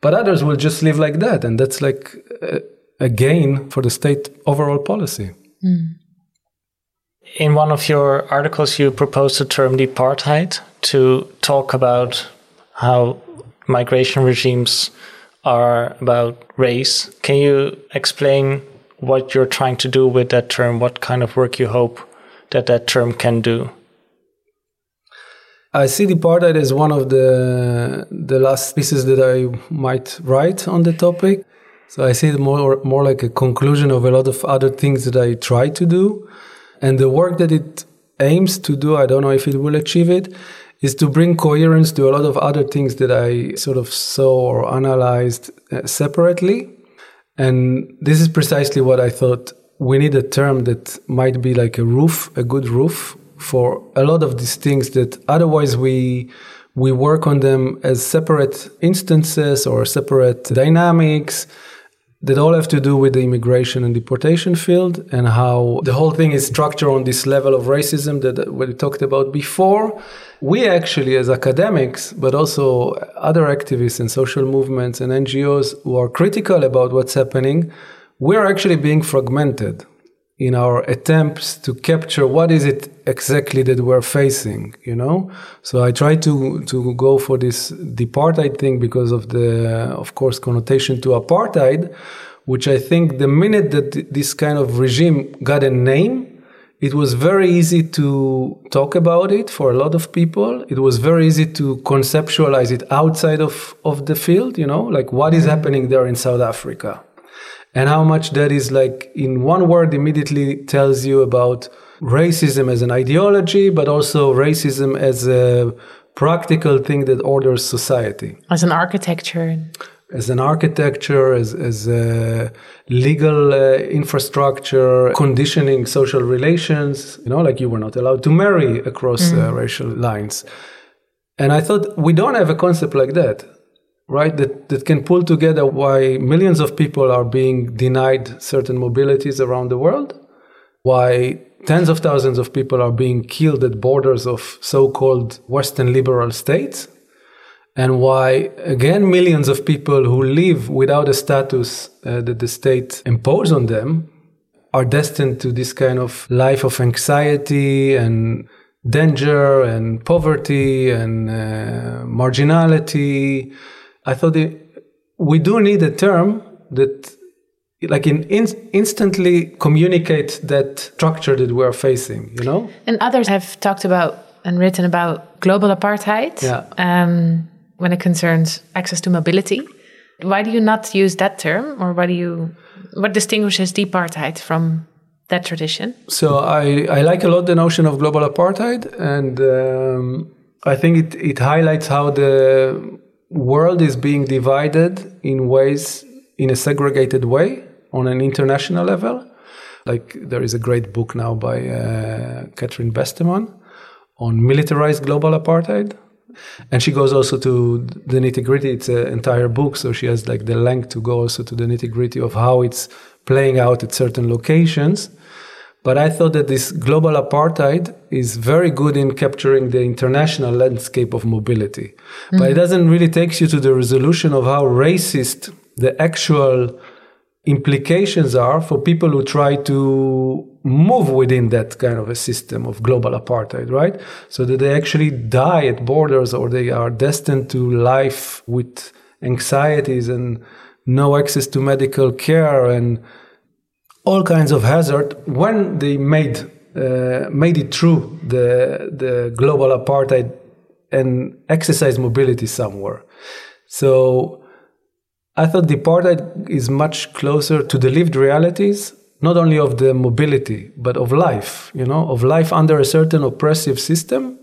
But others will just live like that, and that's like a, a gain for the state overall policy. Mm. In one of your articles, you proposed the term departheid to talk about how migration regimes are about race. Can you explain what you're trying to do with that term? What kind of work you hope that that term can do? I see departheid as one of the the last pieces that I might write on the topic. So I see it more more like a conclusion of a lot of other things that I try to do, and the work that it aims to do. I don't know if it will achieve it. Is to bring coherence to a lot of other things that I sort of saw or analyzed uh, separately. And this is precisely what I thought we need a term that might be like a roof, a good roof for a lot of these things that otherwise we we work on them as separate instances or separate dynamics that all have to do with the immigration and deportation field and how the whole thing is structured on this level of racism that we talked about before. We actually, as academics, but also other activists and social movements and NGOs who are critical about what's happening, we're actually being fragmented in our attempts to capture what is it exactly that we're facing you know? So i try to to go for this "departheid" thing because of the of course connotation to apartheid which i think the minute that this kind of regime got a name it was very easy to talk about it for a lot of people. It was very easy to conceptualize it outside of of the field you know? Like what is mm-hmm. happening there in south africa and how much that is like in one word immediately tells you about racism as an ideology, but also racism as a practical thing that orders society. As an architecture. As an architecture, as, as a legal uh, infrastructure, conditioning social relations, you know, like you were not allowed to marry across mm. uh, racial lines. And I thought we don't have a concept like that right? That, that can pull together why millions of people are being denied certain mobilities around the world, why tens of thousands of people are being killed at borders of so called Western liberal states, and why, again, millions of people who live without a status uh, that the state impose on them are destined to this kind of life of anxiety and danger and poverty and uh, marginality I thought we do need a term that like in, in, instantly communicate that structure that we're facing you know? And others have talked about and written about global apartheid yeah. um, when it concerns access to mobility. Why do you not use that term or why do you what distinguishes apartheid from that tradition? So i, I like a lot the notion of global departheid and um, i think it, it highlights how the world is being divided in ways in a segregated way on an international level. Like there is a great book now by uh, Catherine Besteman on militarized global apartheid. And she goes also to the nitty gritty. It's an entire book, so she has like the length to go also to the nitty gritty of how it's playing out at certain locations. But I thought that this global apartheid is very good in capturing the international landscape of mobility. Mm-hmm. But it doesn't really take you to the resolution of how racist the actual implications are for people who try to move within that kind of a system of global apartheid, right? So that they actually die at borders or they are destined to life with anxieties and no access to medical care and all kinds of hazard when they made uh, made it through the the global apartheid and exercise mobility somewhere. So I thought the apartheid is much closer to the lived realities, not only of the mobility, but of life, you know, of life under a certain oppressive system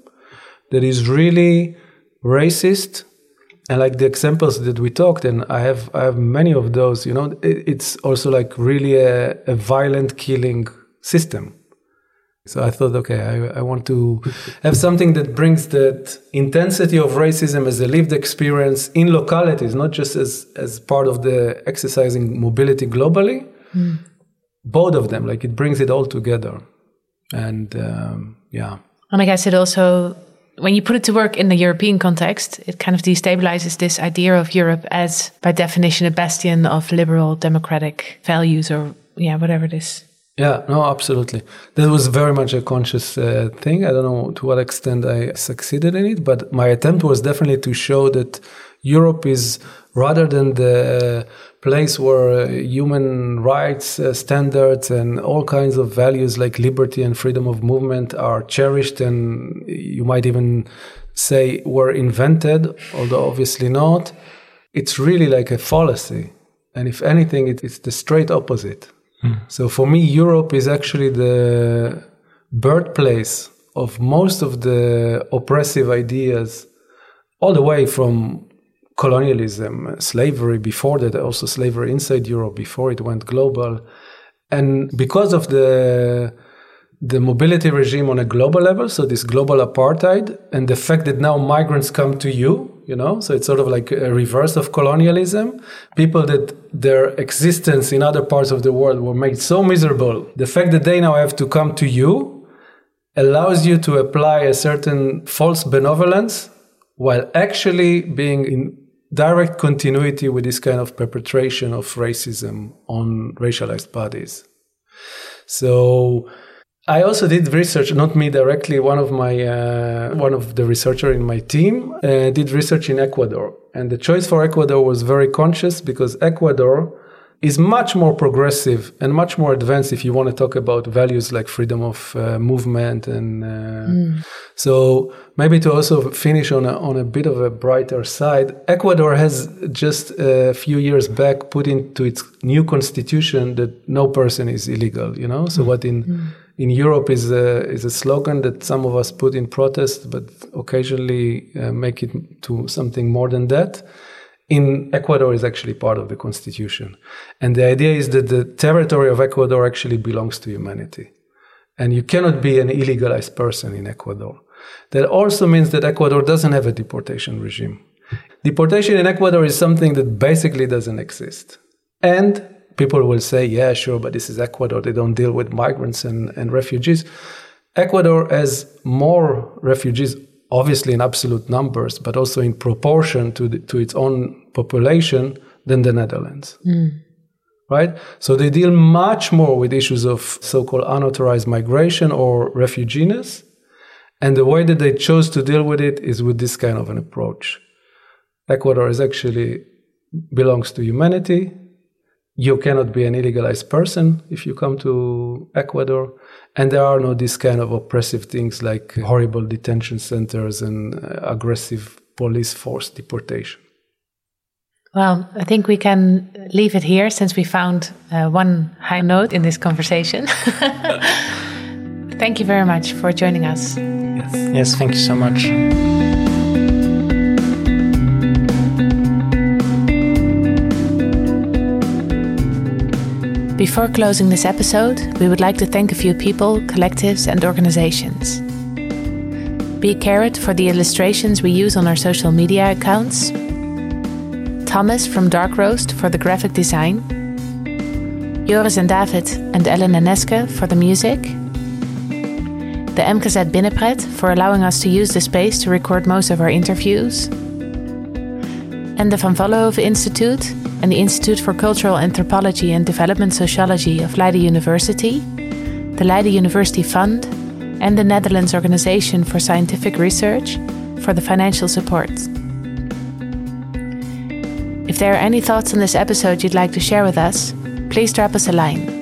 that is really racist. And like the examples that we talked, and I have I have many of those, you know, it's also like really a, a violent killing system. So I thought, okay, I, I, want to *laughs* have something that brings that intensity of racism as a lived experience in localities, not just as, as part of the exercising mobility globally. Mm. Both of them, like it brings it all together. And um, yeah. And I guess it also, when you put it to work in the European context, it kind of destabilizes this idea of Europe as, by definition, a bastion of liberal democratic values or, yeah, whatever it is. Yeah, no, absolutely. That was very much a conscious uh, thing. I don't know to what extent I succeeded in it, but my attempt was definitely to show that Europe is rather than the place where uh, human rights uh, standards and all kinds of values like liberty and freedom of movement are cherished and you might even say were invented, although obviously not. It's really like a fallacy. And if anything, it's the straight opposite Hmm. So for me, Europe is actually the birthplace of most of the oppressive ideas, all the way from colonialism, slavery before that, also slavery inside Europe before it went global. And because of the the mobility regime on a global level, so this global apartheid, and the fact that now migrants come to you, you know, so it's sort of like a reverse of colonialism. People that their existence in other parts of the world were made so miserable, the fact that they now have to come to you allows you to apply a certain false benevolence while actually being in direct continuity with this kind of perpetration of racism on racialized bodies. So, I also did research, not me directly. One of my uh, one of the researcher in my team uh, did research in Ecuador, and the choice for Ecuador was very conscious because Ecuador is much more progressive and much more advanced if you want to talk about values like freedom of uh, movement and uh, mm. so maybe to also finish on a, on a bit of a brighter side ecuador has just a few years back put into its new constitution that no person is illegal you know so mm. what in mm in Europe is a, is a slogan that some of us put in protest, but occasionally uh, make it to something more than that. In Ecuador is actually part of the constitution. And the idea is that the territory of Ecuador actually belongs to humanity. And you cannot be an illegalized person in Ecuador. That also means that Ecuador doesn't have a deportation regime. Deportation in Ecuador is something that basically doesn't exist. And people will say, yeah, sure, but this is Ecuador. They don't deal with migrants and, and refugees. Ecuador has more refugees, obviously in absolute numbers, but also in proportion to, the, to its own population than the Netherlands. Mm. Right? So they deal much more with issues of so called unauthorized migration or refugees. And the way that they chose to deal with it is with this kind of an approach. Ecuador is actually belongs to humanity you cannot be an illegalized person if you come to Ecuador. And there are no these kind of oppressive things like horrible detention centers and uh, aggressive police force deportation. Well, I think we can leave it here since we found uh, one high note in this conversation. *laughs* thank you very much for joining us. Yes, yes thank you so much. Before closing this episode, we would like to thank a few people, collectives, and organizations. Be Carrot for the illustrations we use on our social media accounts, Thomas from Dark Roast for the graphic design, Joris and David and Ellen and Neske for the music. The MKZ Binnenpret for allowing us to use the space to record most of our interviews. And the Van Vollenhoven Institute and the Institute for Cultural Anthropology and Development Sociology of Leiden University, the Leiden University Fund, and the Netherlands Organization for Scientific Research for the financial support. If there are any thoughts on this episode you'd like to share with us, please drop us a line.